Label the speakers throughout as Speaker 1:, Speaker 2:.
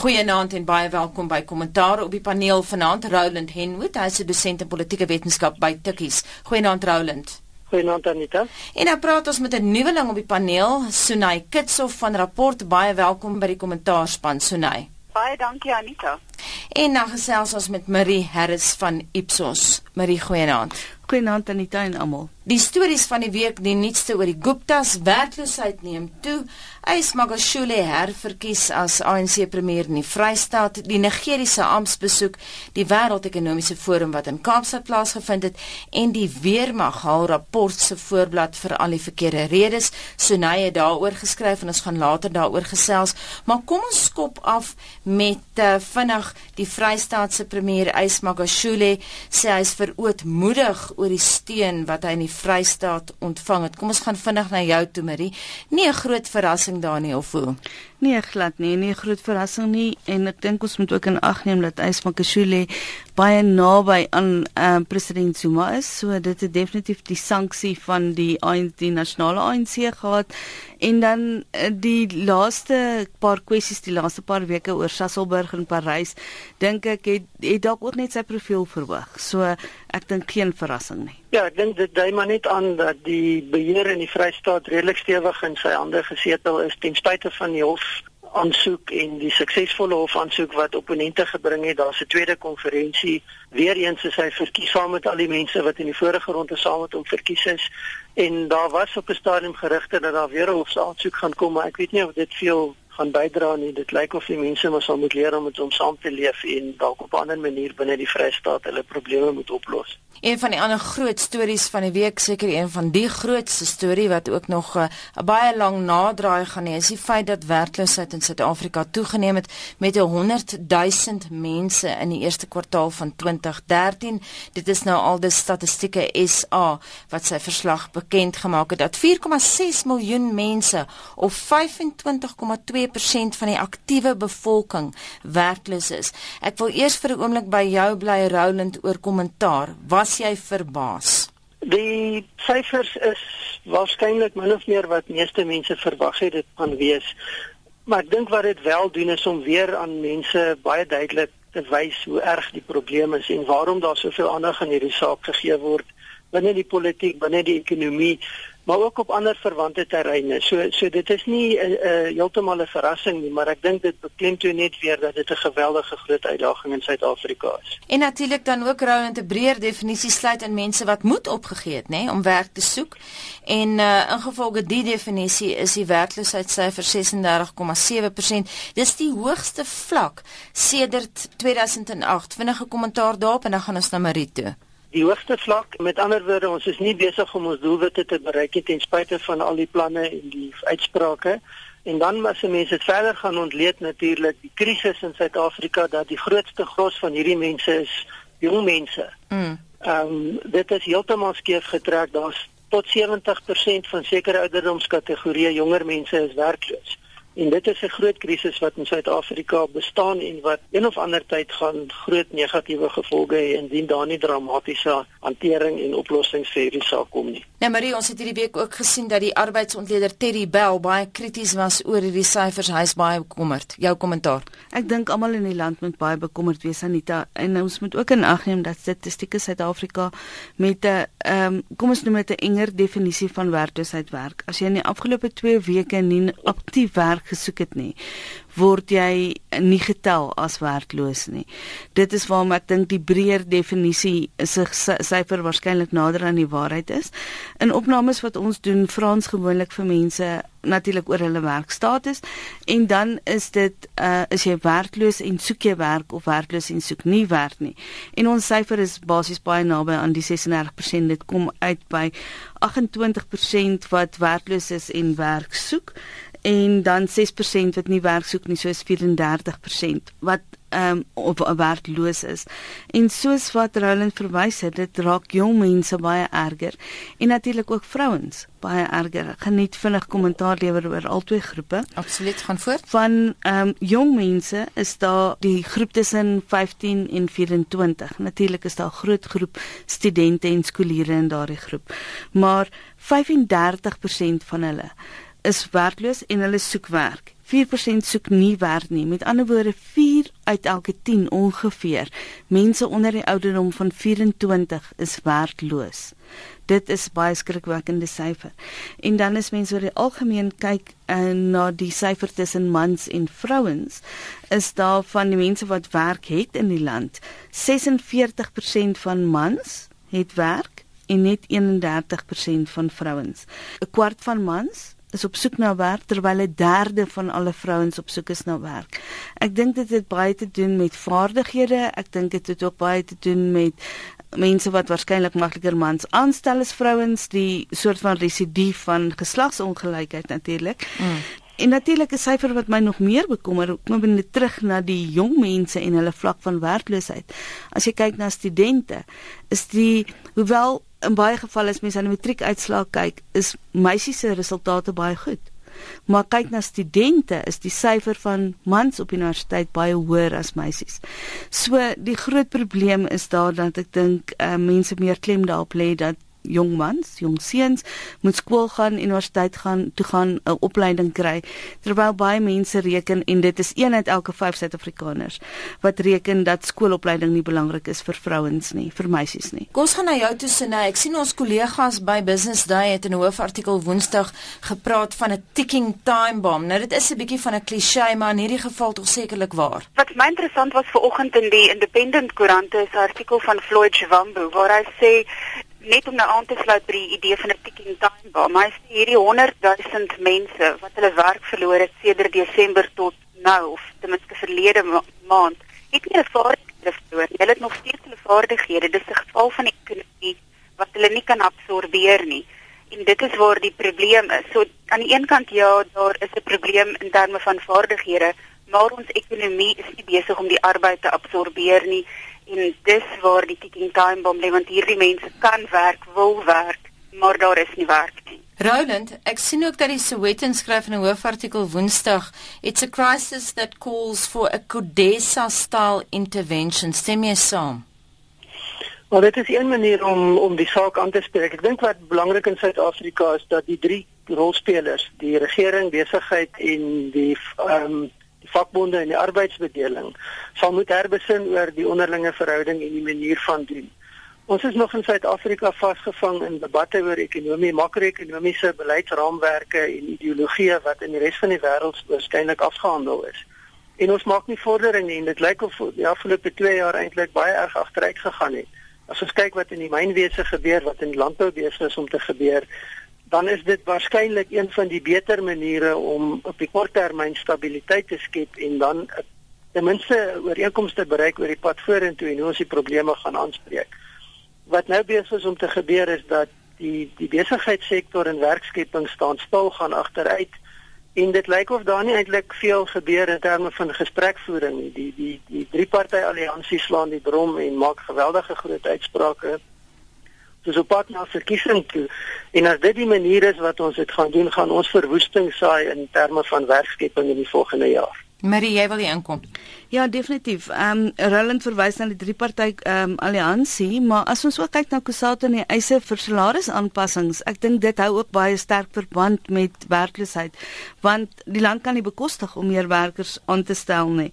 Speaker 1: Goeienaand en baie welkom by Kommentaar op die paneel vanaand Roland Henwood, hy is 'n dosent in politieke wetenskap by Tikkies. Goeienaand Roland.
Speaker 2: Goeienaand Anita.
Speaker 1: En nou praat ons met 'n nuweling op die paneel, Sunay Kitsoff van Rapport. Baie welkom by die kommentaarspan Sunay.
Speaker 3: Baie dankie Anita.
Speaker 1: En dan gesels ons met Marie Harris van Ipsos. Marie, goeienaand.
Speaker 4: Goeienaand Anita en almal.
Speaker 1: Die stories van die week, die nuutste oor die Guptas werkloosheid neem toe. Ys Magashule herverkies as ANC premier in die Vrystaat, die Nigeriese amptbesoek, die Wêreldekonomiese Forum wat in Kaapstad plaasgevind het en die Weermag haal rapport se voorblad vir al die verkeerde redes. Sonye daaroor geskryf en ons gaan later daaroor gesels. Maar kom ons skop af met uh, vinnig die Vrystaatse premier Ys Magashule sê hy is verootmoedig oor die steun wat hy in die Vrystaat ontvang het. Kom ons gaan vinnig na jou toe Marie. Nie 'n groot verrassing verrassing Daniel of hoe?
Speaker 4: Nee, glad nie, nie 'n groot verrassing nie en ek dink ons moet ook in ag neem dat Ysmakashule baie naby aan uh, president Zuma is. So dit het definitief die sanksie van die ANC die nasionale ANC gehad en dan uh, die laaste paar kwessies die laaste paar weke oor Sasselburg in Parys dink ek het, het dalk ook net sy profiel verhoog. So ek dink geen verrassing nie.
Speaker 2: Ja, ek dink dit dui maar net aan dat die beheer in die Vrystaat redelik stewig in sy hande gesetel is ten spyte van die hof aansoek en die suksesvolle hof aansoek wat opponente gebring het, daar's 'n tweede konferensie. Weereens is hy verkies saam met al die mense wat in die vorige ronde saam met hom verkies is en daar was op 'n stadium gerugte dat daar weer 'n hofsaansoek gaan kom, maar ek weet nie of dit veel gaan bydra nie. Dit lyk of die mense mos sal moet leer om met hom saam te leef en dalk op 'n ander manier binne die Vrystaat hulle probleme moet oplos.
Speaker 1: Een van die ander groot stories van die week, seker een van die grootste storie wat ook nog eh, 'n uh, baie lang nadraai gaan hê, is die feit dat werkloosheid in Suid-Afrika toegeneem het met 100 000 mense in die eerste kwartaal van 2013. Dit is nou al die statistieke SA wat sy verslag bekend gemaak het dat 4,6 miljoen mense of 25,2% van die aktiewe bevolking werkloos is. Ek wil eers vir 'n oomblik by jou bly Roland oor kommentaar. Was was jy verbaas?
Speaker 2: Die syfers is waarskynlik min of meer wat meeste mense verwag het dit gaan wees. Maar ek dink wat dit wel doen is om weer aan mense baie duidelik te wys hoe erg die probleem is en waarom daar soveel aandag aan hierdie saak gegee word binne die politiek, binne die ekonomie, maar ook op ander verwante terreine. So so dit is nie 'n uh, uh, heeltemal 'n verrassing nie, maar ek dink dit beklemtoon net weer dat dit 'n geweldige groot uitdaging in Suid-Afrika is.
Speaker 1: En natuurlik dan ook rou in 'n breër definisie sluit in mense wat moed opgegee het, nê, om werk te soek. En uh ingevolge die definisie is die werkloosheidsyfer 36,7%. Dis die hoogste vlak sedert 2008. Vinnige kommentaar daarop en dan gaan ons na Marie toe
Speaker 2: die hoogste vlak. Met ander woorde, ons is nie besig om ons doelwitte te bereik nie ten spyte van al die planne en die uitsprake. En dan as mense dit verder gaan ontleed natuurlik die krisis in Suid-Afrika dat die grootste gros van hierdie mense is jong mense. Mm. Ehm um, dit is heeltemal skeef getrek. Daar's tot 70% van sekere ouderdomskategorieë jonger mense is werkloos. En dit is 'n groot krisis wat in Suid-Afrika bestaan en wat een of ander tyd gaan groot negatiewe gevolge hê indien daar nie dramatiese hantering en oplossings vir hierdie saak kom nie.
Speaker 1: Nou Marie, ons het hierdie week ook gesien dat die arbeidsontleder Terry Bell baie krities was oor hierdie syfers. Hy is baie bekommerd. Jou kommentaar.
Speaker 4: Ek dink almal in die land moet baie bekommerd wees Anita en ons moet ook in ag neem dat statistieke Suid-Afrika met 'n ehm um, kom ons noem dit 'n enger definisie van werkloosheid werk. As jy in die afgelope 2 weke nie aktief werk gesoek het nie, word jy nie getel as werkloos nie. Dit is waarom ek dink die breër definisie is 'n syfer waarskynlik nader aan die waarheid is. In opnames wat ons doen, vra ons gewoonlik vir mense natuurlik oor hulle werkstatus en dan is dit uh is jy werkloos en soek jy werk of werkloos en soek nie werk nie. En ons syfer is basies baie naby aan die 36%. Dit kom uit by 28% wat werkloos is en werk soek en dan 6% wat nie werk soek nie, soos 34% wat ehm um, op werkloos is. En soos wat Roland verwys het, dit raak jong mense baie erger en natuurlik ook vrouens baie erger. Geniet vinnig kommentaar lewer oor al twee groepe.
Speaker 1: Absoluut, gaan voort.
Speaker 4: Van ehm um, jong mense is daar die groep tussen 15 en 24. Natuurlik is daar 'n groot groep studente en skooliere in daardie groep. Maar 35% van hulle is werkloos en hulle soek werk. 4% soek nie werk nie. Met ander woorde, 4 uit elke 10 ongeveer mense onder die ouderdom van 24 is werkloos. Dit is baie skrikwekkende syfer. En dan is mense oor die algemeen kyk uh, na die syfer tussen mans en vrouens, is daar van die mense wat werk het in die land, 46% van mans het werk en net 31% van vrouens. 'n Kwart van mans is op soek na werk terwyl 'n derde van alle vrouens op soek is na werk. Ek dink dit het baie te doen met vaardighede, ek dink dit het ook baie te doen met mense wat waarskynlik makliker mans aanstel as vrouens, die soort van residue van geslagsongelykheid natuurlik. Mm. En natuurlik 'n syfer wat my nog meer bekommer, kom binne terug na die jong mense en hulle vlak van werkloosheid. As jy kyk na studente, is die hoewel in baie gevalle as mense aan die matriekuitslae kyk, is meisies se resultate baie goed. Maar kyk na studente, is die syfer van mans op universiteit baie hoër as meisies. So die groot probleem is daar dat ek dink uh, mense meer klem daarop lê dat jong mans, jong seuns moet skool gaan, universiteit gaan, toe gaan 'n opleiding kry. Terwyl baie mense reken en dit is een uit elke 5 Suid-Afrikaners wat reken dat skoolopleiding nie belangrik is vir vrouens nie, vir meisies nie.
Speaker 1: Kom ons gaan na jou toe Sinay. Ek sien ons kollegas by Business Day het in 'n hoofartikel Woensdag gepraat van 'n ticking time bomb. Nou dit is 'n bietjie van 'n klise, maar in hierdie geval tog sekerlik waar.
Speaker 3: Wat my interessant was ver oggend in die Independent Koerant is 'n artikel van Floyd Chwambu waar hy sê net om nou aan te sluit by die idee van 'n ticking time bomb. Maar is hierdie 100 000 mense wat hulle werk verloor het sedert Desember tot nou of ten minste verlede ma maand, het nie vaardighede verloor nie. Hulle het nog steeds hulle vaardighede. Dis 'n geval van die ekonomie wat hulle nie kan absorbeer nie. En dit is waar die probleem is. So aan die een kant ja, daar is 'n probleem in terme van vaardighede, maar ons ekonomie is nie besig om die arbeid te absorbeer nie en dis waar die ticking time bomb lê want hierdie mense kan werk, wil werk, maar daar is nie werk nie.
Speaker 1: Roland, ek sien ook dat die Sowetan skryf in 'n hoofartikel Woensdag, it's a crisis that calls for a Codesa style intervention. Stem jy saam?
Speaker 2: Maar dit is een manier om om die saak aan te spreek. Ek dink wat belangrik in Suid-Afrika is dat die drie rolspelers, die regering, besigheid en die ehm um, vakbonde en die arbeidsbedeling sal moet herbesin oor die onderlinge verhouding en die manier van doen. Ons is nog in Suid-Afrika vasgevang in debatte oor ekonomie, makro-ekonomiese beleidsraamwerke en ideologieë wat in die res van die wêreld waarskynlik afgehandel is. En ons maak nie vordering nie en dit lyk of die afgelope 2 jaar eintlik baie erg agteruit gegaan het. As ons kyk wat in die mynwese gebeur, wat in landbou besig is om te gebeur, dan is dit waarskynlik een van die beter maniere om op die korttermyn stabiliteit te skep en dan ten minste ooreenkomste bereik oor die pad vorentoe en hoe ons die probleme gaan aanspreek. Wat nou besig is om te gebeur is dat die die besigheidssektor en werkskepping staan stil gaan agteruit en dit lyk of daar nie eintlik veel gebeur in terme van gesprekvoering nie. Die die die drie party alliansie slaan die brom en maak geweldige groot uitsprake soos op pad na verkiesing toe. En as dit die manier is wat ons dit gaan doen, gaan ons verwoesting saai in terme van werkskepping in die volgende jaar.
Speaker 1: Marie, jy wil hier inkom.
Speaker 4: Ja, definitief. Ehm um, Roland verwys na die drie party ehm um, alliansie, maar as ons ook kyk na Kusatu en die eise vir salarisaanpassings, ek dink dit hou ook baie sterk verband met werkloosheid, want die land kan nie bekostig om meer werkers aan te stel nie.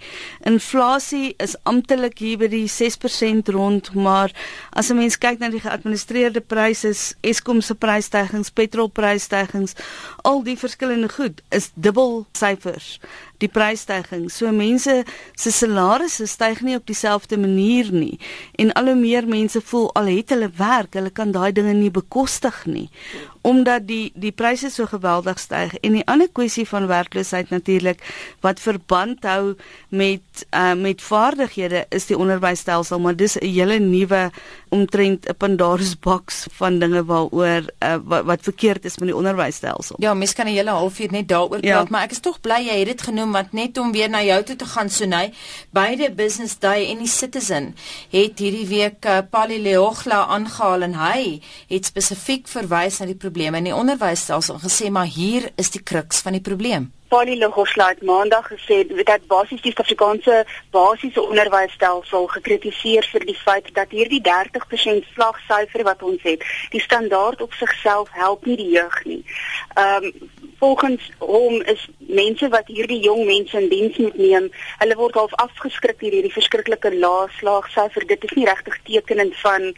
Speaker 4: Inflasie is amptelik hier by die 6% rond, maar as 'n mens kyk na die geadministreerde pryse, Eskom se prysstygings, petrolprysstygings, al die verskillende goed is dubbel syfers die prysstygings. So mense se salarisse styg nie op dieselfde manier nie en al hoe meer mense voel al het hulle werk, hulle kan daai dinge nie bekostig nie omdat die die pryse so geweldig styg en die ander kwessie van werkloosheid natuurlik wat verband hou met uh, met vaardighede is die onderwysstelsel maar dis 'n hele nuwe omtrent 'n Pandora's box van dinge waaroor uh, wat, wat verkeerd is met die onderwysstelsel.
Speaker 1: Ja, mens kan 'n hele halfuur net daaroor ja. praat, maar ek is tog bly jy het dit genoem want net om weer na jou toe te gaan nee, beide Business Day en die Citizen het hierdie week uh, Pali Leogla aangehaal en hy het spesifiek verwys na die probleme in die onderwysstelsel gesê maar hier is die kruks van die probleem.
Speaker 3: Polly Logosla het maandag gesê dat basies die Suid-Afrikaanse basiese onderwysstelsel gekritiseer vir die feit dat hierdie 30% slagsyfer wat ons het, die standaard op sigself help nie die jeug nie. Ehm um, volgens hom is mense wat hierdie jong mense in diens moet neem, hulle word half afgeskrik deur hierdie verskriklike lae slagsyfer. Dit is nie regtig tekenend van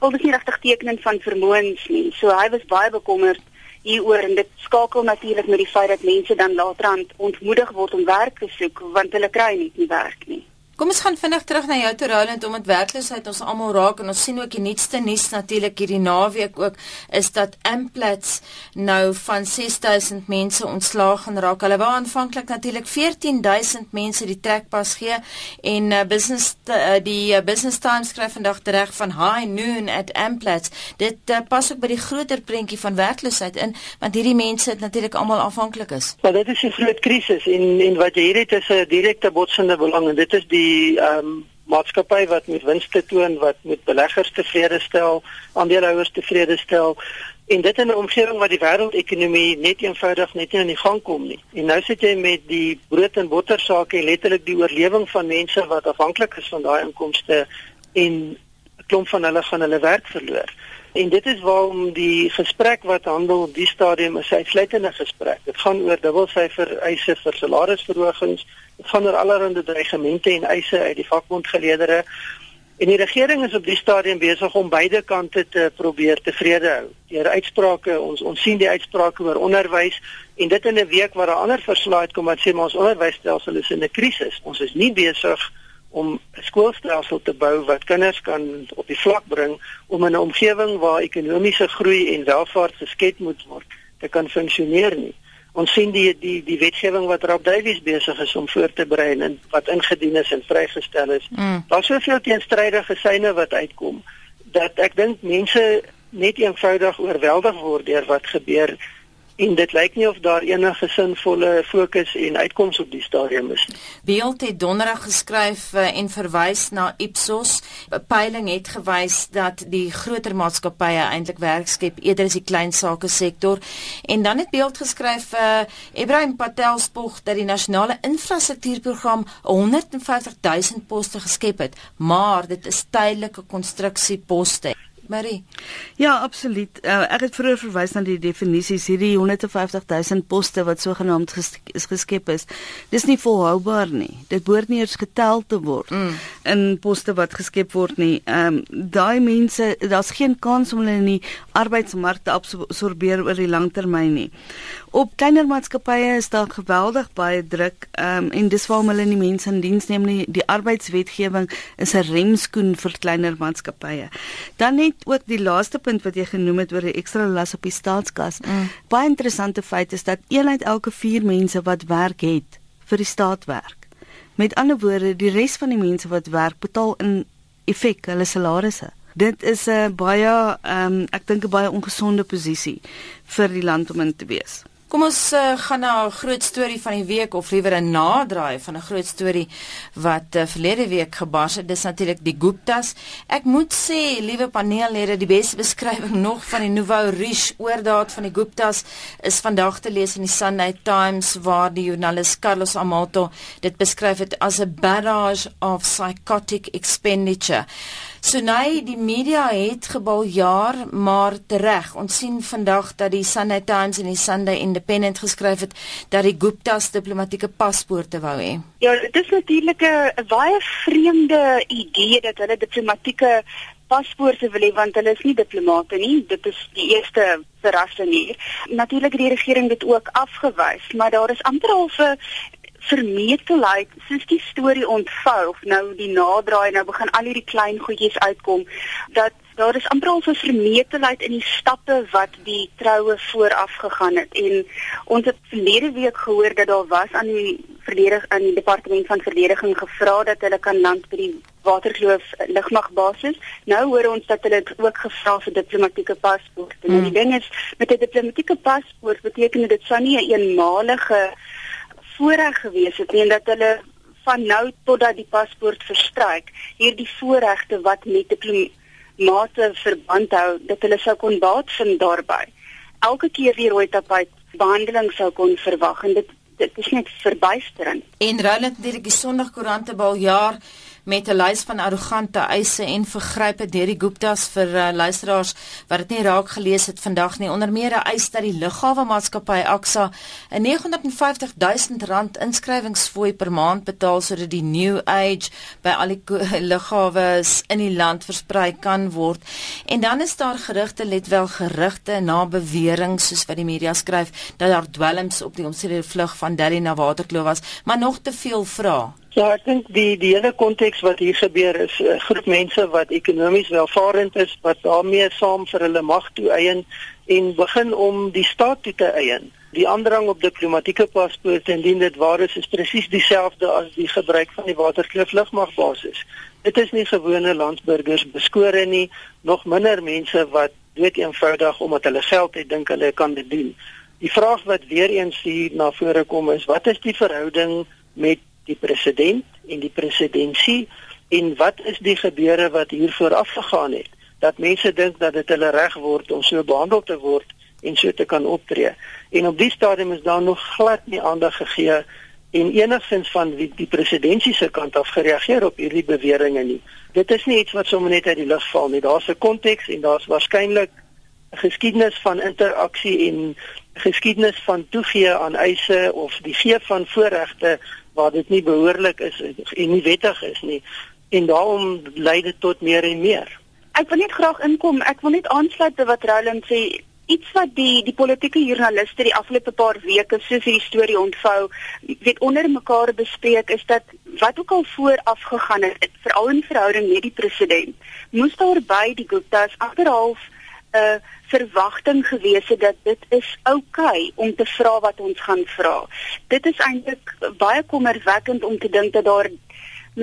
Speaker 3: wel dis nie regtig tekenend van vermoëns nie. So hy was baie bekommerd hieroor en dit skakel natuurlik met die feit dat mense dan later aan ontmoedig word om werk te soek want hulle kry nie die werk nie.
Speaker 1: Kom ons gaan vinnig terug na jou toe Roland om met werkloosheid ons almal raak en ons sien ook die nuutste nuus natuurlik hierdie naweek ook is dat Amplats nou van 6000 mense ontslaag gaan raak. Hulle wou aanvanklik natuurlik 14000 mense die trekpas gee en uh, business uh, die uh, Business Times skryf vandag reg van high noon at Amplats. Dit uh, pas ook by die groter prentjie van werkloosheid in want hierdie mense het natuurlik almal afhanklik is.
Speaker 2: Maar dit is 'n groot krisis en en wat jy hier het is 'n direkte botsende belang en dit is die die ehm um, maatskappy wat met winste toon wat met beleggers tevrede stel, aandeelhouers tevrede stel en dit in 'n omgewing waar die wêreldekonomie net eenvoudig net nie aan die gang kom nie. En nou sit jy met die brood en botter sake en letterlik die oorlewing van mense wat afhanklik is van daai inkomste en 'n klomp van hulle gaan hulle werk verloor. En dit is waarom die gesprek wat handel op die stadium is 'n uitsluitende gesprek. Dit gaan oor dubbelsyfer eise vir salarisverhogings, dit gaan oor allerlei dreigemente en eise uit die vakbondgeleedere. En die regering is op die stadium besig om beide kante te probeer tevrede hou. Deur uitsprake, ons ons sien die uitsprake oor onderwys en dit in 'n week waar 'n ander verslag uitkom wat sê maar ons onderwysstelsel is in 'n krisis. Ons is nie besig om 'n skoolstelsel te bou wat kinders kan op die vlak bring om in 'n omgewing waar ekonomiese groei en welvaart geskep moet word te kan funksioneer nie. Ons sien die die die wetgewing wat Rob Davies besig is om voor te berei en wat ingedien is en vrygestel is. Mm. Daar's soveel teenstrydige syne wat uitkom dat ek dink mense net eenvoudig oorweldig word deur wat gebeur en dit lyk nie of daar enige sinvolle fokus en uitkoms op die stadium is nie.
Speaker 1: Beeld het donderdag geskryf uh, en verwys na Ipsos. 'n Peiling het gewys dat die groter maatskappye eintlik werk skep eerder as die klein sake sektor. En dan het Beeld geskryf uh, Ibrahim Patel spog dat die nasionale infrastruktuurprogram 150 000 poste geskep het, maar dit is tydelike konstruksieposte. Marie.
Speaker 4: Ja, absoluut. Uh, ek het vroeër verwys na die definisies hierdie 150 000 poste wat sogenaamd ges is geskep is. Dis nie volhoubaar nie. Dit behoort nie eens getel te word mm. in poste wat geskep word nie. Ehm um, daai mense, daar's geen kans om hulle in die arbeidsmark te absorbeer oor die lang termyn nie. Op kleiner maatskappye is daar geweldig baie druk um, en dis waarom hulle nie mense in diens neem nie. Die arbeidswetgewing is 'n remskoen vir kleiner maatskappye. Dan net ook die laaste punt wat jy genoem het oor die ekstra las op die staatskas. Mm. Baie interessante feit is dat een uit elke 4 mense wat werk het vir die staat werk. Met ander woorde, die res van die mense wat werk betaal in effek hulle salarisse. Dit is 'n baie ehm um, ek dink 'n baie ongesonde posisie vir die land om in te wees.
Speaker 1: Kom ons uh, gaan na 'n groot storie van die week of liewer 'n nadraai van 'n groot storie wat uh, verlede week gebars het. Dis natuurlik die Guptas. Ek moet sê, liewe paneellede, die beste beskrywing nog van die Nouveau Riche oordaat van die Guptas is vandag te lees in die Sunday Times waar die joernalis Carlos Amato dit beskryf het as 'n barrage of psychotic expenditure. So nee, die media het gebal jaar, maar tereg. Ons sien vandag dat die Sunday Times en die Sunday Independent geskryf het dat die Guptas diplomatieke paspoorte wou hê.
Speaker 3: Ja, dit is natuurlik 'n baie vreemde idee dat hulle diplomatieke paspoorte wil hê want hulle is nie diplomate nie. Dit is die eerste verrassing hier. Natuurlik het die regering dit ook afgewys, maar daar is amper al 'n vermetelheid soos die storie ontvou of nou die nadraai nou begin al hierdie klein goedjies uitkom dat daar is amper al so vermetelheid in die stappe wat die troue vooraf gegaan het. En ons het verlede week gehoor dat daar was aan die verdedig aan die departement van verdediging gevra dat hulle kan land by die Waterkloof lugmagbasis nou hoor ons dat hulle ook gevra vir diplomatieke paspoorte hmm. nou die ding is met 'n diplomatieke paspoort beteken dit sou nie 'n eenmalige voorreg gewees het en dat hulle van nou totdat die paspoort verstryk hierdie voorregte wat met diplomate verband hou dat hulle sou kon baat vind daarbey elke keer weer rooi tapuit behandeling sou kon verwag en dit dit is net verbuisterend.
Speaker 1: En Roland het die Sondagkoerante bal jaar met 'n lys van arrogante eise en vergrype deur die Guptas vir uh, luisteraars wat dit nie raak gelees het vandag nie. Onder meer 'n eis dat die lughawe maatskappy Axa 'n 950 000 rand inskrywingsfooi per maand betaal sodat die New Age by al die lughawe in die land versprei kan word. En dan is daar gerugte, let wel gerugte na bewering soos wat die media skryf dat daar dwelms op die omstrede vlug van Delhi na Waterkloof was, maar nog te veel vrae.
Speaker 2: Ja, ek dink die die hele konteks wat hier gebeur is 'n groep mense wat ekonomies welvarend is, wat daarmee saam vir hulle mag toeëien en begin om die staat toe te eien. Die aandrang op diplomatieke paspoorte indien dit waar is, is presies dieselfde as die gebruik van die Waterkloof lugmagbasis. Dit is nie gewone landsburgers beskore nie, nog minder mense wat dood eenvoudig omdat hulle geld het dink hulle kan dit doen. Die vraag wat weer eens hier na vore kom is, wat is die verhouding met die president en die presidentskap en wat is die gebeure wat hier vooraf gegaan het dat mense dink dat dit hulle reg word om so behandel te word en so te kan optree. En op die stadium is daar nog glad nie aandag gegee en enigstens van die, die presidentskap se kant af gereageer op hierdie beweringe nie. Dit is nie iets wat sommer net uit die lug val nie. Daar's 'n konteks en daar's waarskynlik geskiedenis van interaksie en geskiedenis van toegee aan eise of die gee van voorregte waar dit nie behoorlik is en nie wettig is nie en daarom lei dit tot meer en meer.
Speaker 3: Ek wil net graag inkom. Ek wil net aansluit by wat Roland sê. Iets wat die die politieke joernaliste die afgelope paar weke soos hierdie storie ontvou, weet onder mekaar bespreek is dat wat ook al vooraf gegaan het, veral in verhouding met die president, moes daar by die Gupta's agterhalf 'n verwagting gewees het dat dit is oukei okay om te vra wat ons gaan vra. Dit is eintlik baie kommerwekkend om te dink dat daar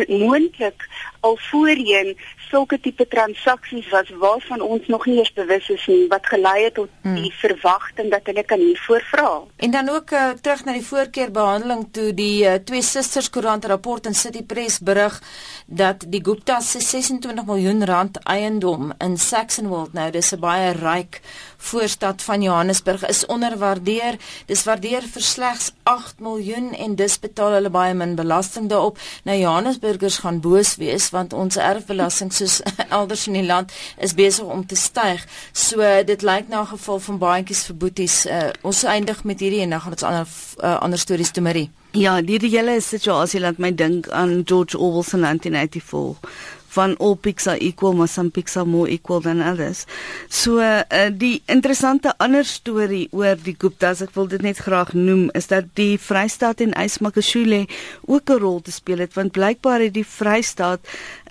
Speaker 3: moontlik al voorheen sulke tipe transaksies was waarvan ons nog nie eens bewus is nie wat gelei het tot hmm. die verwagting dat hulle kan hiervoor vra.
Speaker 1: En dan ook uh, terug na die voorkeurbehandeling toe die uh, twee susters koerant rapport in City Press berig dat die Guptas se 26 miljoen rand eiendom in Saxonwold nou dis 'n baie ryk voorstad van Johannesburg is onderwaardeer. Dis waardeer vir slegs 8 miljoen en dis betaal hulle baie min belasting daarop. Nou Johannesburgers gaan boos wees want ons erfbelasting soos elders in die land is besig om te styg. So dit lyk na geval van baadjies vir boeties. Uh, ons eindig met hierdie en dan gaan ons ander uh, ander stories toe Marie.
Speaker 4: Ja, die hele situasie laat my dink aan George Orwell se 1984 van all pigs are equal maar some pigs are more equal than others. So uh, die interessante ander storie oor die Guptas, ek wil dit net graag noem, is dat die Vrystaat en Ysmakashule ook 'n rol te speel het want blykbaar het die Vrystaat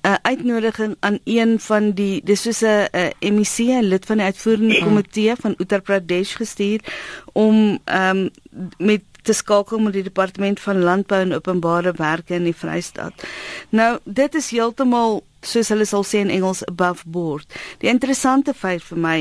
Speaker 4: 'n uh, uitnodiging aan een van die dis soos 'n uh, MEC, 'n lid van die uitvoerende komitee van Uttar Pradesh gestuur om um, met te skakel met die departement van landbou en openbare werke in die Vrystaat. Nou, dit is heeltemal soos hulle sal sê in Engels above board. Die interessante feit vir my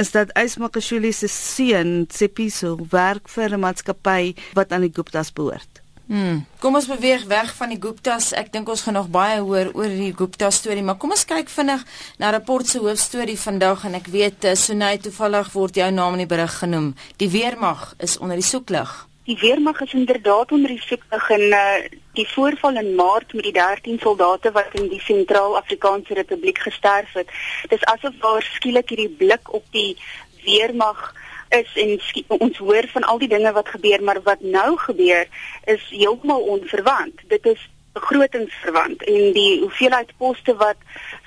Speaker 4: is dat Ysmakashule se seun, Tsepiso, werk vir 'n maatskappy wat aan die Guptas behoort.
Speaker 1: Hmm. Kom ons beweeg weg van die Guptas. Ek dink ons gaan nog baie hoor oor die Gupta storie, maar kom ons kyk vinnig na rapport se hoofstorie vandag en ek weet eh, Sunay toevallig word jou naam in die berig genoem. Die weermag is onder die soeklig.
Speaker 3: Die weermag is inderdaad onder die soeklig en uh, die voorval in Maart met die 13 soldate wat in die Sentraal-Afrikaanse Republiek gesterf het. Dis asof daar skielik hierdie blik op die weermag is en ons hoor van al die dinge wat gebeur, maar wat nou gebeur is heeltemal onverwant. Dit is begrotingsverwant en die hoeveelheid poste wat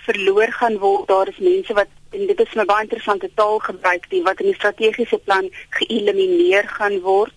Speaker 3: verloor gaan word, daar is mense wat en dit is 'n baie interessante taal gebruik die wat in die strategiese plan geëlimineer gaan word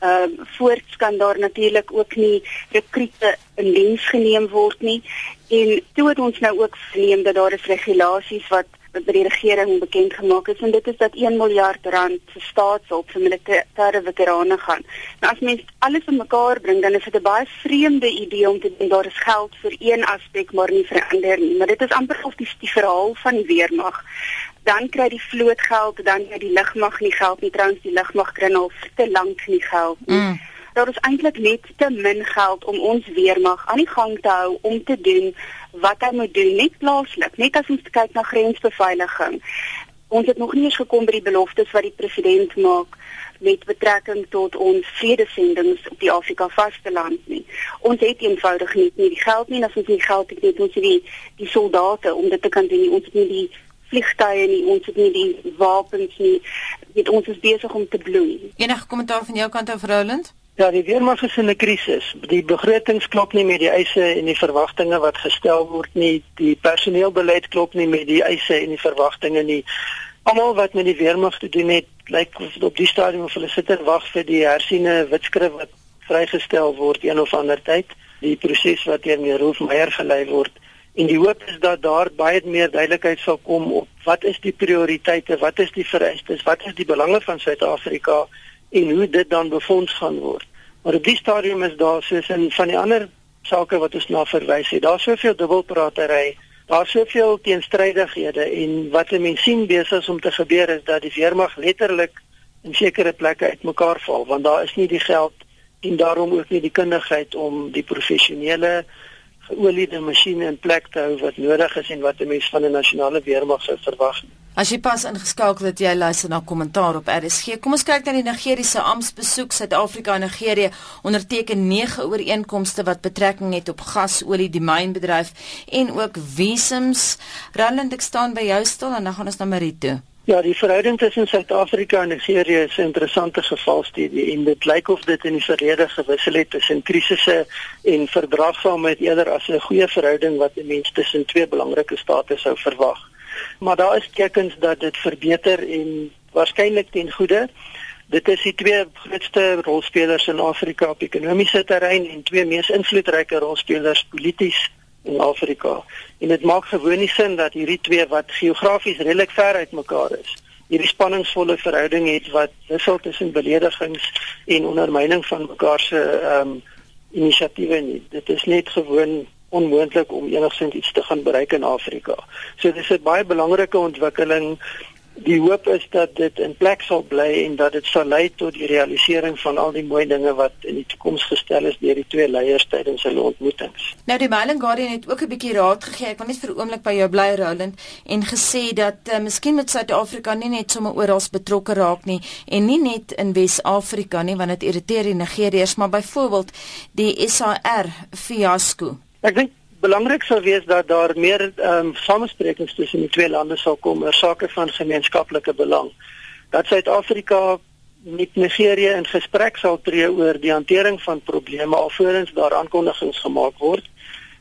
Speaker 3: ehm uh, voorts kan daar natuurlik ook nie rekrute in diens geneem word nie. En toe het ons nou ook verneem dat daar is regulasies wat by die regering bekend gemaak is. En dit is dat 1 miljard rand vir staatshulp vir militêre veterane gaan. Nou as mens alles bymekaar bring dan is dit 'n baie vreemde idee om te dink daar is geld vir een aspek maar nie vir ander nie, maar dit is amper of die, die verhaal van die weermag dan kry die vloot geld, dan kry die lugmag nie geld nie. Trouens die lugmag kry al te lank nie geld nie. Mm. Daar is eintlik net te min geld om ons weermag aan die gang te hou om te doen wat hy moet doen net plaaslik. Net as ons kyk na grensbeveiliging Ons het nog nie eens gekom by die beloftes wat die president maak met betrekking tot ons vredesendings op die Afrika vasteland nie. Ons het eenvoudig nie, nie die geld nie, as ons nie geld het nie, ons het die die soldate om dit te kan doen. Ons het nie die vliegtye nie, ons het nie die wapens nie. Dit ons is besig om te bloei.
Speaker 1: Enige kommentaar van jou kant af, Roland?
Speaker 2: Ja, die weermag is in 'n krisis. Die begrotings klop nie met die eise en die verwagtinge wat gestel word nie. Die personeelbeleid klop nie met die eise en die verwagtinge nie. Almal wat met die weermag te doen het, lyk op die stadium of hulle sit en wag vir die hersiene wetskrif wat vrygestel word een of ander tyd. Die proses wat deur meneer Roofmeyer gelei word en die hoop is dat daar baie meer duidelikheid sal kom op wat is die prioriteite, wat is die vereistes, wat is die belange van Suid-Afrika en hoe dit dan befonds gaan word. Maar op die stadium is daar soos in van die ander sake wat ons na verwys het, daar's soveel dubbelpratery, daar's soveel teenstrydighede en wat 'n mens sien besig is om te gebeur is dat die weermag letterlik in sekere plekke uitmekaar val want daar is nie die geld en daarom ook nie die kundigheid om die professionele geoliede masjiene in plek te hou wat nodig is en wat 'n mens van 'n nasionale weermag sou verwag.
Speaker 1: As jy pas ingeskakel het, jy luister na kommentaar op RSG. Kom ons kyk na die Nigeriese amptbesoek Suid-Afrika en Nigerië onderteken 9 ooreenkomste wat betrekking het op gas, olie, die mynbedryf en ook visums. Roland, ek staan by jou stil en dan gaan ons na Marito.
Speaker 2: Ja, die verhouding tussen Suid-Afrika en Nigerië is 'n interessante gevalstudie en dit lyk of dit in die verlede gewissel het tussen krisisse en verdraagsaamheid eerder as 'n goeie verhouding wat 'n mens tussen twee belangrike state sou verwag. Maar daar is tekens dat dit verbeter en waarskynlik ten goeie. Dit is die twee grootste rolspelers in Afrika op ekonomiese terrein en twee mees invloedryke rolspelers polities in Afrika. En dit maak gewoon nie sin dat hierdie twee wat geografies redelik ver uit mekaar is, hierdie spanningsvolle verhouding het wat wissel tussen beledigings en ondermyning van mekaar se ehm um, inisiatiewe nie. Dit is net gewoon onmoontlik om enigsins iets te gaan bereik in Afrika. So dis 'n baie belangrike ontwikkeling die hoop is dat dit in plek sal bly en dat dit sal lei tot die realisering van al die mooi dinge wat in die toekoms gestel is deur die twee leiers tydens hulle ontmoetings.
Speaker 1: Nou die Mailing Guardian het ook 'n bietjie raad gegee. Ek wil net vir 'n oomblik by jou bly Roland en gesê dat uh, miskien met Suid-Afrika nie net sommer oral betrokke raak nie en nie net in Wes-Afrika nie want dit irriteer die Nigeriërs, maar byvoorbeeld die SAR fiasco.
Speaker 2: Ek dink belangrik sou wees dat daar meer ehm um, samesprekings tussen die twee lande sal kom oor sake van gemeenskaplike belang. Dat Suid-Afrika met Nigerië in gesprek sal tree oor die hantering van probleme alvorens daar aankondigings gemaak word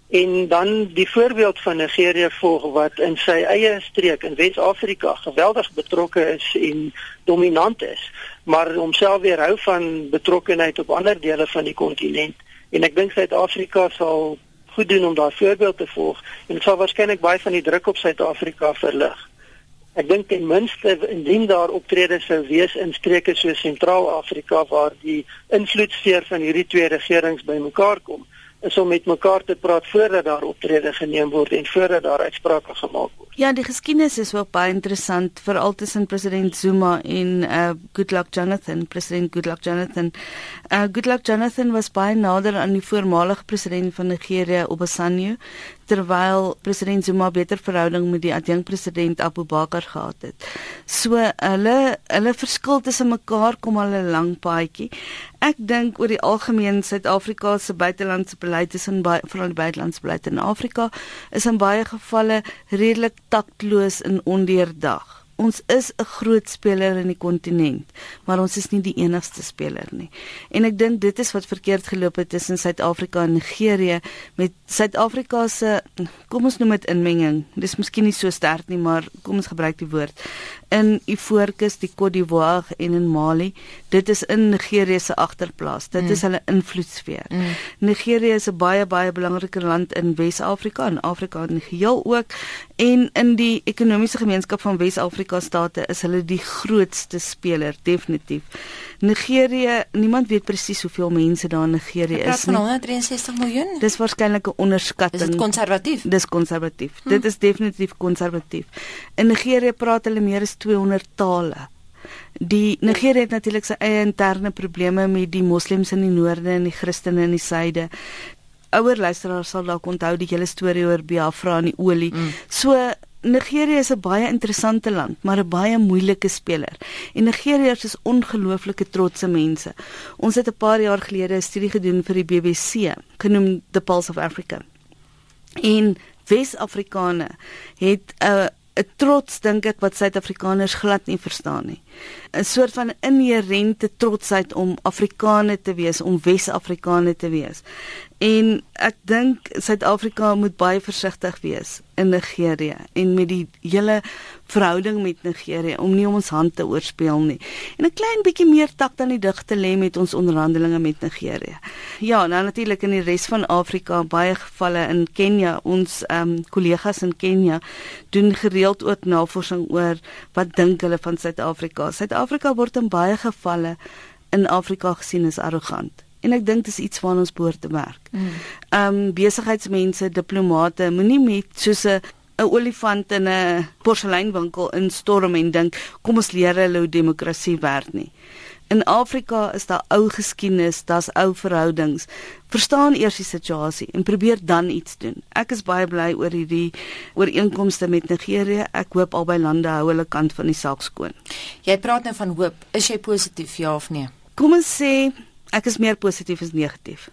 Speaker 2: en dan die voorbeeld van Nigerië volg wat in sy eie streek in Wes-Afrika geweldig betrokke is en dominant is, maar homself weerhou van betrokkenheid op ander dele van die kontinent. En ek dink Suid-Afrika sal goed doen om daar voorbeeld te volg en dit sal waarskynlik baie van die druk op Suid-Afrika verlig. Ek dink ten minste indien daar optredes sou wees in streke so Sentraal-Afrika waar die invloedsfeer van hierdie twee regerings bymekaar kom, is om met mekaar te praat voordat daar optrede geneem word en voordat daar uitsprake gemaak word.
Speaker 4: Ja, die geskiedenis is ook baie interessant veral tussen president Zuma en uh Goodluck Jonathan, president Goodluck Jonathan. Uh Goodluck Jonathan was baie nader aan die voormalige president van Nigerië, Obasanjo, terwyl president Zuma beter verhouding met die adjunkpresident Abu Bakar gehad het. So hulle hulle verskil tussen mekaar kom al 'n lang paadjie. Ek dink oor die algemeen Suid-Afrika se buitelandse beleid is in baie veral die buitelandse beleid in Afrika is in baie gevalle redelik taktloos en ondeurdag ons is 'n groot speler in die kontinent, maar ons is nie die enigste speler nie. En ek dink dit is wat verkeerd geloop het tussen Suid-Afrika en Nigerië met Suid-Afrika se kom ons noem dit inmenging. Dis miskien nie so sterk nie, maar kom ons gebruik die woord in Ivoorkus, die Côte d'Ivoire en in Mali. Dit is in Nigerië se agterplaas. Dit mm. is hulle invloedsfeer. Mm. Nigerië is 'n baie baie belangrike land in Wes-Afrika en Afrika in geheel ook en in die ekonomiese gemeenskap van Wes-Afrika Afrika state is hulle die grootste speler definitief. Nigerië, niemand weet presies hoeveel mense daar in Nigerië is
Speaker 1: nie. 163 miljoen.
Speaker 4: Dis waarskynlik 'n onderskatting.
Speaker 1: Is dit konservatief?
Speaker 4: Dis konservatief. Hm. Dit is definitief konservatief. In Nigerië praat hulle meer as 200 tale. Die Nigerië het natuurlik sy eie interne probleme met die moslems in die noorde en die Christene in die suide. Ouer luisteraars sal dalk onthou die hele storie oor Biafra en die olie. Mm. So Nigerië is 'n baie interessante land, maar 'n baie moeilike speler. En Nigeriërs is ongelooflike trotse mense. Ons het 'n paar jaar gelede 'n studie gedoen vir die BBC, genoem The Pulse of Africa. En Wes-Afrikane het 'n 'n trots dink ek wat Suid-Afrikaners glad nie verstaan nie. 'n Soort van inherente trotsheid om Afrikaner te wees, om Wes-Afrikaner te wees. En ek dink Suid-Afrika moet baie versigtig wees in Nigerië en met die hele verhouding met Nigerië om nie om ons hand te oorspeel nie. En 'n klein bietjie meer tak dan die dig te lê met ons onderhandelinge met Nigerië. Ja, nou natuurlik in die res van Afrika, baie gevalle in Kenja, ons ehm um, kollegas in Kenja doen gereeld ook navorsing oor wat dink hulle van Suid-Afrika. Suid-Afrika word in baie gevalle in Afrika gesien as arrogant en ek dink dis iets waaraan ons behoort te werk. Mm. Ehm um, besigheidsmense, diplomate, moenie met soos 'n 'n olifant in 'n porseleinwinkel instorm en dink kom ons leer hulle hoe demokrasie werk nie. In Afrika is daar ou geskiedenis, daar's ou verhoudings. Verstaan eers die situasie en probeer dan iets doen. Ek is baie bly oor hierdie ooreenkomste met Nigerië. Ek hoop albei lande hou hulle kant van die saak skoon.
Speaker 1: Jy praat nou van hoop. Is jy positief ja of nee?
Speaker 4: Kom ons sê ek is meer positief as negatief.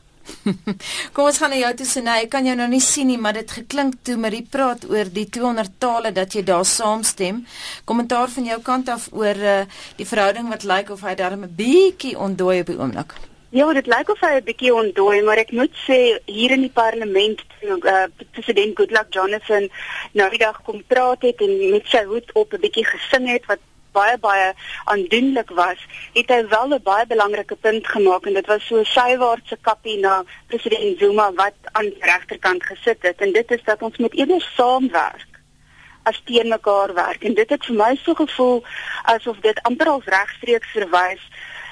Speaker 1: Kom ons gaan na jou toe Sinay. Ek kan jou nou nie sien nie, maar dit geklink toe Marie praat oor die 200 tale dat jy daar saamstem. Kommentaar van jou kant af oor uh, die verhouding wat lyk of hy darm 'n bietjie ondooi op die oomblik.
Speaker 3: Ja, dit lyk of hy 'n bietjie ondooi, maar ek moet sê hier in die parlement uh, president Goodluck Jonathan nou die dag kom praat het en met sy hoed op 'n bietjie gesing het wat baie baie aandoenlik was, het hy wel 'n baie belangrike punt gemaak en dit was so sywaartse kappie na president Zuma wat aan die regterkant gesit het. En dit is dat ons moet eerder saamwerk as teen mekaar werk. En dit het vir my so gevoel asof dit amper al regstreeks verwys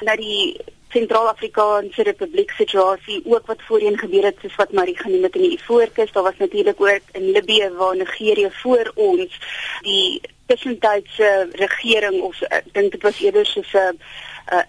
Speaker 3: na die Sentraal-Afrikaanse Republiek situasie ook wat voorheen gebeur het soos wat Marie genoem het in die Ivoorkus. Daar was natuurlik ook in Libië waar Nigerië voor ons die tussentydse regering of ek dink dit was eerder soos 'n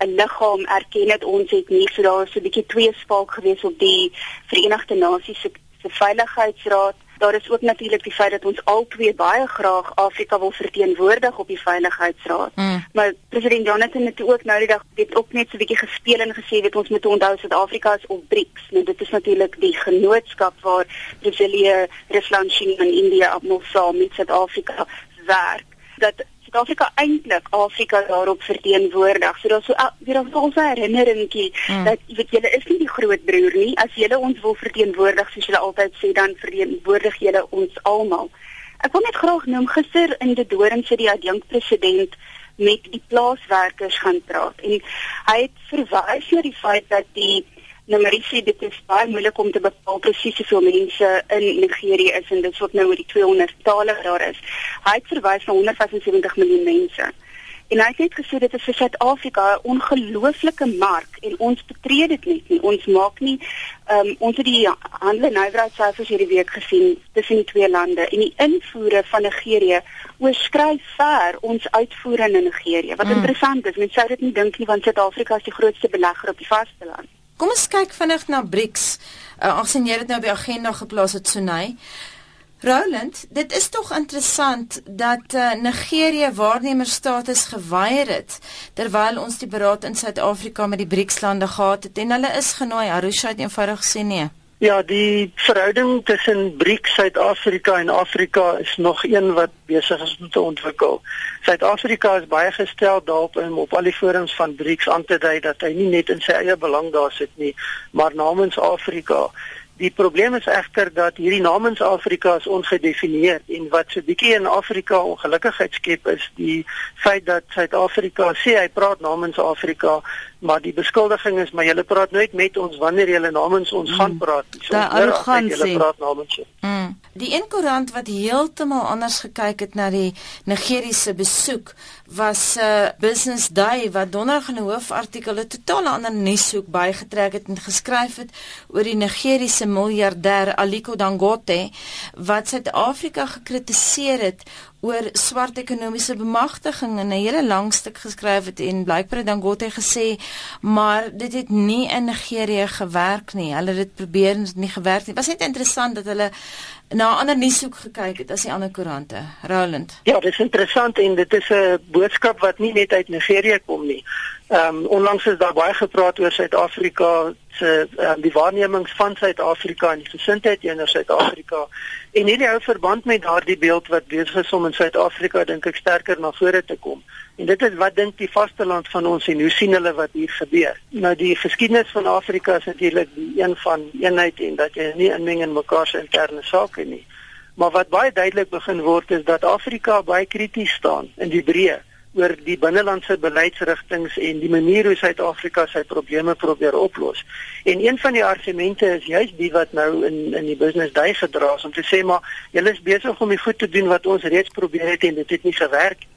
Speaker 3: 'n liggaam erken dit ons het nie so daar was 'n bietjie tweespalk gewees op die Verenigde Nasies se veiligheidsraad daar is ook natuurlik die feit dat ons albei baie graag Afrika wil verteenwoordig op die veiligheidsraad. Mm. maar president Jonathan het ook nou die dag dit ook net so 'n bietjie gespeel en gesê weet ons moet onthou Suid-Afrika is op BRICS. Nou dit is natuurlik die genootskap waar Brasilië, Rusland, China en India almal saam met Suid-Afrika werk. Dat Suid-Afrika eintlik Afrika daarop verteenwoordig. So daar's so weer 'n valse herinneringkie hmm. dat jy weet julle is nie die groot broer nie. As julle ons wil verteenwoordig soos julle altyd sê, dan verteenwoordig julle ons almal. Ek wil net graag noem gister in die Doring sit die adjunk president met die plaaswerkers gaan praat en hy het verwys na die feit dat die Nou Marisie, dit is baie moeilik om te bepaal presies hoeveel mense in Nigerië is en dit word nou oor die 200 tale daar is. Hy het verwys na 175 miljoen mense. En hy het gesê dit is vir Suid-Afrika 'n ongelooflike mark en ons betree dit net nie. Ons maak nie ehm um, ons het die handel en nywerheidssyfers hierdie week gesien tussen die twee lande en die invoere van Nigerië oorskry ver ons uitvoere in Nigerië. Wat mm. interessant is, mense sou dit nie dink nie want Suid-Afrika is die grootste belegger op die vasteland.
Speaker 1: Kom ons kyk vinnig na BRICS. Uh, Aangesien jy dit nou op die agenda geplaas het, Sunay. Roland, dit is tog interessant dat uh, Nigerië waarnemerstatus geweier het terwyl ons die beraad in Suid-Afrika met die BRICS-lande gehad het en hulle is genooi. Arusha het eenvoudig gesê nee.
Speaker 2: Ja, die verhouding tussen BRICS, Suid-Afrika en Afrika is nog een wat besig is om te ontwikkel. Suid-Afrika is baie gestel daarop om op al die forums van BRICS aan te dui dat hy nie net in sy eie belang daar sit nie, maar namens Afrika. Die probleem is egter dat hierdie namens Afrika is ongedefinieer en wat so bietjie in Afrika ongelukkigheid skep is die feit dat Suid-Afrika sê hy praat namens Afrika, maar die beskuldiging is maar julle praat nooit met ons wanneer julle namens ons mm. gaan praat.
Speaker 4: So julle
Speaker 2: praat namens ons.
Speaker 1: Mm. Die een koerant wat heeltemal anders gekyk het na die Nigeriese besoek was 'n uh, Business Day wat donderdag in 'n hoofartikel 'n totale ander nuushoek bygetrek het en geskryf het oor die Nigeriese miljardêr Aliko Dangote wat Suid-Afrika gekritiseer het oor swart ekonomiese bemagtiging in 'n hele lang stuk geskryf het en blykbaar Dangote gesê maar dit het nie in Nigerië gewerk nie. Hulle het dit probeer en dit nie gewerk nie. Was net interessant dat hulle na ander nuushoek gekyk het as die ander koerante. Roland.
Speaker 2: Ja, dit is interessant en dit is 'n boodskap wat nie net uit Nigerië kom nie. Ehm um, onlangs is daar baie gepraat oor Suid-Afrika se um, die waarnemings van Suid-Afrika en die gesindheid teenoor Suid-Afrika. En hierdie hou verband met daardie beeld wat besig is om in Suid-Afrika dink ek sterker na vore te kom. En dit is wat dink die vasteland van ons en hoe sien hulle wat hier gebeur? Nou die geskiedenis van Afrika is natuurlik die een van eenheid en dat jy nie inmeng in mekaar se interne sake nie. Maar wat baie duidelik begin word is dat Afrika baie krities staan in die breë oor die binnelandse beleidsrigtinge en die manier hoe Suid-Afrika sy probleme probeer oplos. En een van die argumente is juist die wat nou in in die business day gedra is om te sê maar julle is besig om die goed te doen wat ons reeds probeer het en dit het nie gewerk nie.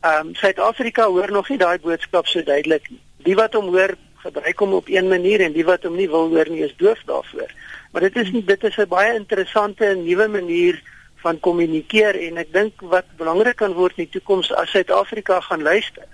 Speaker 2: Ehm um, Suid-Afrika hoor nog nie daai boodskap so duidelik nie. Die wat hom hoor, gebruik hom op een manier en die wat hom nie wil hoor nie, is doof daarvoor. Maar dit is dit is 'n baie interessante en nuwe manier van kommunikeer en ek dink wat belangrik kan word in die toekoms as Suid-Afrika gaan luister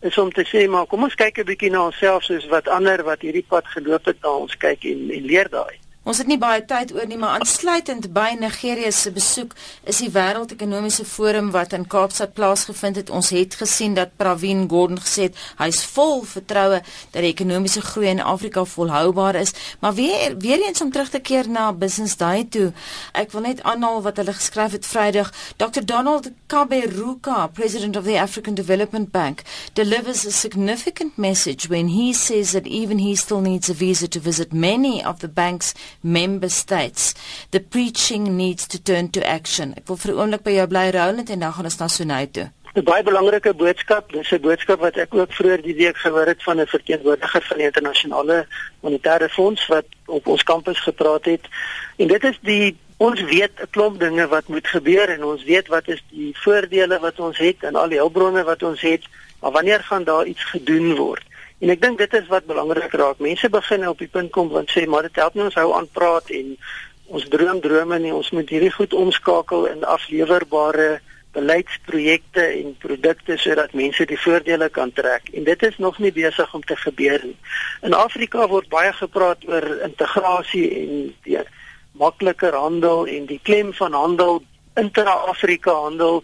Speaker 2: is om te sê maar kom ons kyk 'n bietjie na onsself soos wat ander wat hierdie pad geloop het na ons kyk en en leer daai.
Speaker 1: Ons het nie baie tyd oor nie, maar aansluitend by Nigerië se besoek is die wêreldekonomiese forum wat in Kaapstad plaasgevind het. Ons het gesien dat Pravin Gordhan gesê het hy's vol vertroue dat die ekonomiese groei in Afrika volhoubaar is. Maar weer weer eens om terug te keer na Business Day toe. Ek wil net aanhaal wat hulle geskryf het Vrydag. Dr Donald Kaberuka, president of the African Development Bank, delivers a significant message when he says that even he still needs a visa to visit many of the bank's member states. The preaching needs to turn to action. Ek wil vir 'n oomblik by jou bly Roland en dan gaan ons na Sonay toe.
Speaker 2: 'n Baie belangrike boodskap. Dis 'n boodskap wat ek ook vroeër die week gehoor het van 'n verteenwoordiger van die internasionale monetaire fonds wat op ons kampus gepraat het. En dit is die ons weet 'n klomp dinge wat moet gebeur en ons weet wat is die voordele wat ons het en al die hulpbronne wat ons het, maar wanneer gaan daar iets gedoen word? En ek dink dit is wat belangrik raak. Mense begin op die punt kom want sê maar dit help nie ons hou aan praat en ons droom drome nie. Ons moet hierdie goed omskakel in aflewerbare beleidsprojekte en produkte sodat mense die voordele kan trek. En dit is nog nie besig om te gebeur nie. In Afrika word baie gepraat oor integrasie en die makliker handel en die klem van handel intra-Afrika handel.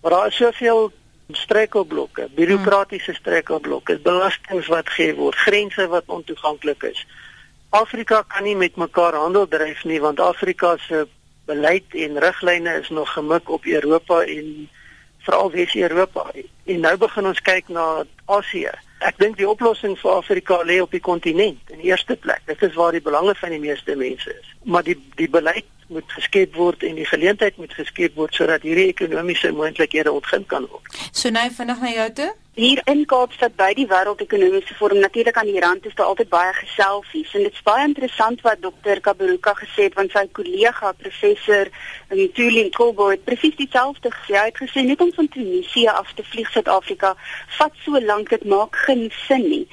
Speaker 2: Maar daar is soveel strekelblokke, bureaukratiese strekelblokke, belastings wat gegee word, grense wat ontoeganklik is. Afrika kan nie met mekaar handel dryf nie want Afrika se beleid en riglyne is nog gemik op Europa en veral Wes-Europa. En nou begin ons kyk na Asië. Ek dink die oplossing vir Afrika lê op die kontinent in die eerste plek. Dit is waar die belange van die meeste mense is. Maar die die beleid moet geskep word en die geleentheid moet geskep word sodat hierdie ekonomiese moontlikhede ontgin kan word.
Speaker 1: So nou vinnig na jou toe.
Speaker 3: Hier in Kaapstad by die Wêreldekonomiese Forum natuurlik aan die rand is daar altyd baie geselfies en dit's baie interessant wat Dr. Kaberuka gesê het want sy kollega professor in Tulin Kolbo het presies dieselfde gesê. Hy het gesê net om van Tunesië af te vlieg Suid-Afrika vat so lank dit maak geen sin nie.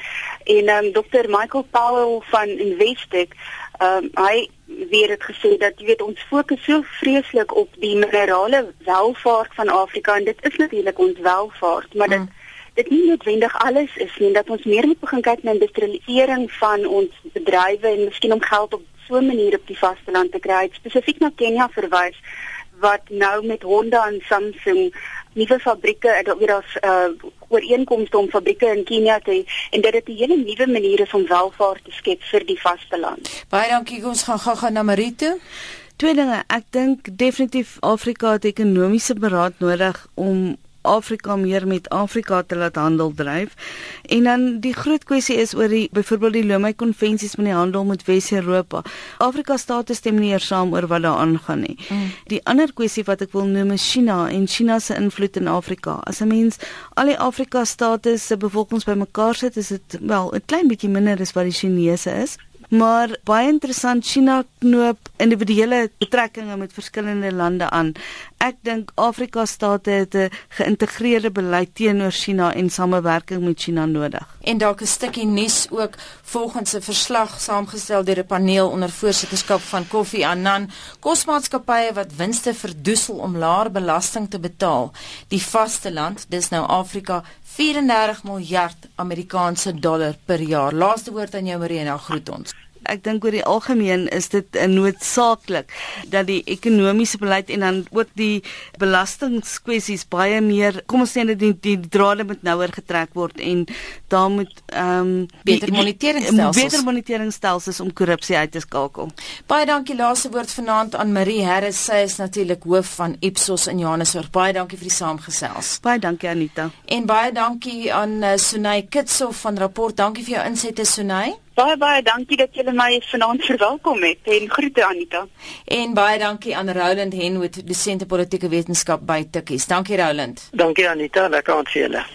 Speaker 3: En ehm um, Dr. Michael Powell van Investec ehm um, hy weer het gesê dat jy weet ons fokus so vreeslik op die minerale welvaart van Afrika en dit is natuurlik ons welvaart, maar dit mm. dit nie noodwendig alles is nie dat ons meer moet begin kyk na industrialisering van ons bedrywe en miskien om geld op so 'n manier op die vasteland te kry. Spesifiek na Kenia verwys wat nou met Honda en Samsung nuwe fabrieke en weer daar's uh, ooreenkomste om fabrieke in Kenia te en dit het 'n hele nuwe manier is om welvaart te skep vir die vasteland.
Speaker 1: Baie dankie. Ons gaan gou-gou na Marito.
Speaker 4: Twee dinge. Ek dink definitief Afrika het ekonomiese beraad nodig om Afrika meer met Afrika te laat handel dryf. En dan die groot kwessie is oor die byvoorbeeld die Lomé konvensies met die handel met Wes-Europa. Afrika state stem nie eers saam oor wat daar aangaan nie. Mm. Die ander kwessie wat ek wil noem is China en China se invloed in Afrika. As 'n mens al die Afrika state se bevolkings bymekaar sit, is dit wel 'n klein bietjie minder as wat die Chinese is maar baie interessant China knoop individuele betrekkinge met verskillende lande aan. Ek dink Afrika state het 'n geïntegreerde beleid teenoor China en samewerking met China nodig.
Speaker 1: En dalk 'n stukkie nuus ook volgens 'n verslag saamgestel deur 'n paneel onder voorsitterskap van Kofi Annan, kosmaatskappye wat winste verdoesel om laer belasting te betaal. Die vaste land, dis nou Afrika, 34 miljard Amerikaanse dollar per jaar. Laaste woord aan jou Marina, groet ons
Speaker 4: ek dink oor die algemeen is dit 'n noodsaaklik dat die ekonomiese beleid en dan ook die belastingkwessies baie meer kom ons sê net die, die drade moet nouer getrek word en daar moet ehm um,
Speaker 1: beter moniteringstelsels
Speaker 4: beter moniteringstelsels om korrupsie uit te skakel.
Speaker 1: Baie dankie laaste woord vanaand aan Marie Harris. Sy is natuurlik hoof van Ipsos in Johannesburg. Baie dankie vir die saamgesels.
Speaker 4: Baie dankie Anita.
Speaker 1: En baie dankie aan uh, Sunay Kitsoff van Rapport. Dankie vir jou insette Sunay.
Speaker 3: Baie baie dankie dat julle my vanaand verwelkom het en groete Anita.
Speaker 1: En baie dankie aan Roland Henwood, dosent politieke wetenskap by Tikkies. Dankie Roland.
Speaker 2: Dankie Anita, lekker aan julle.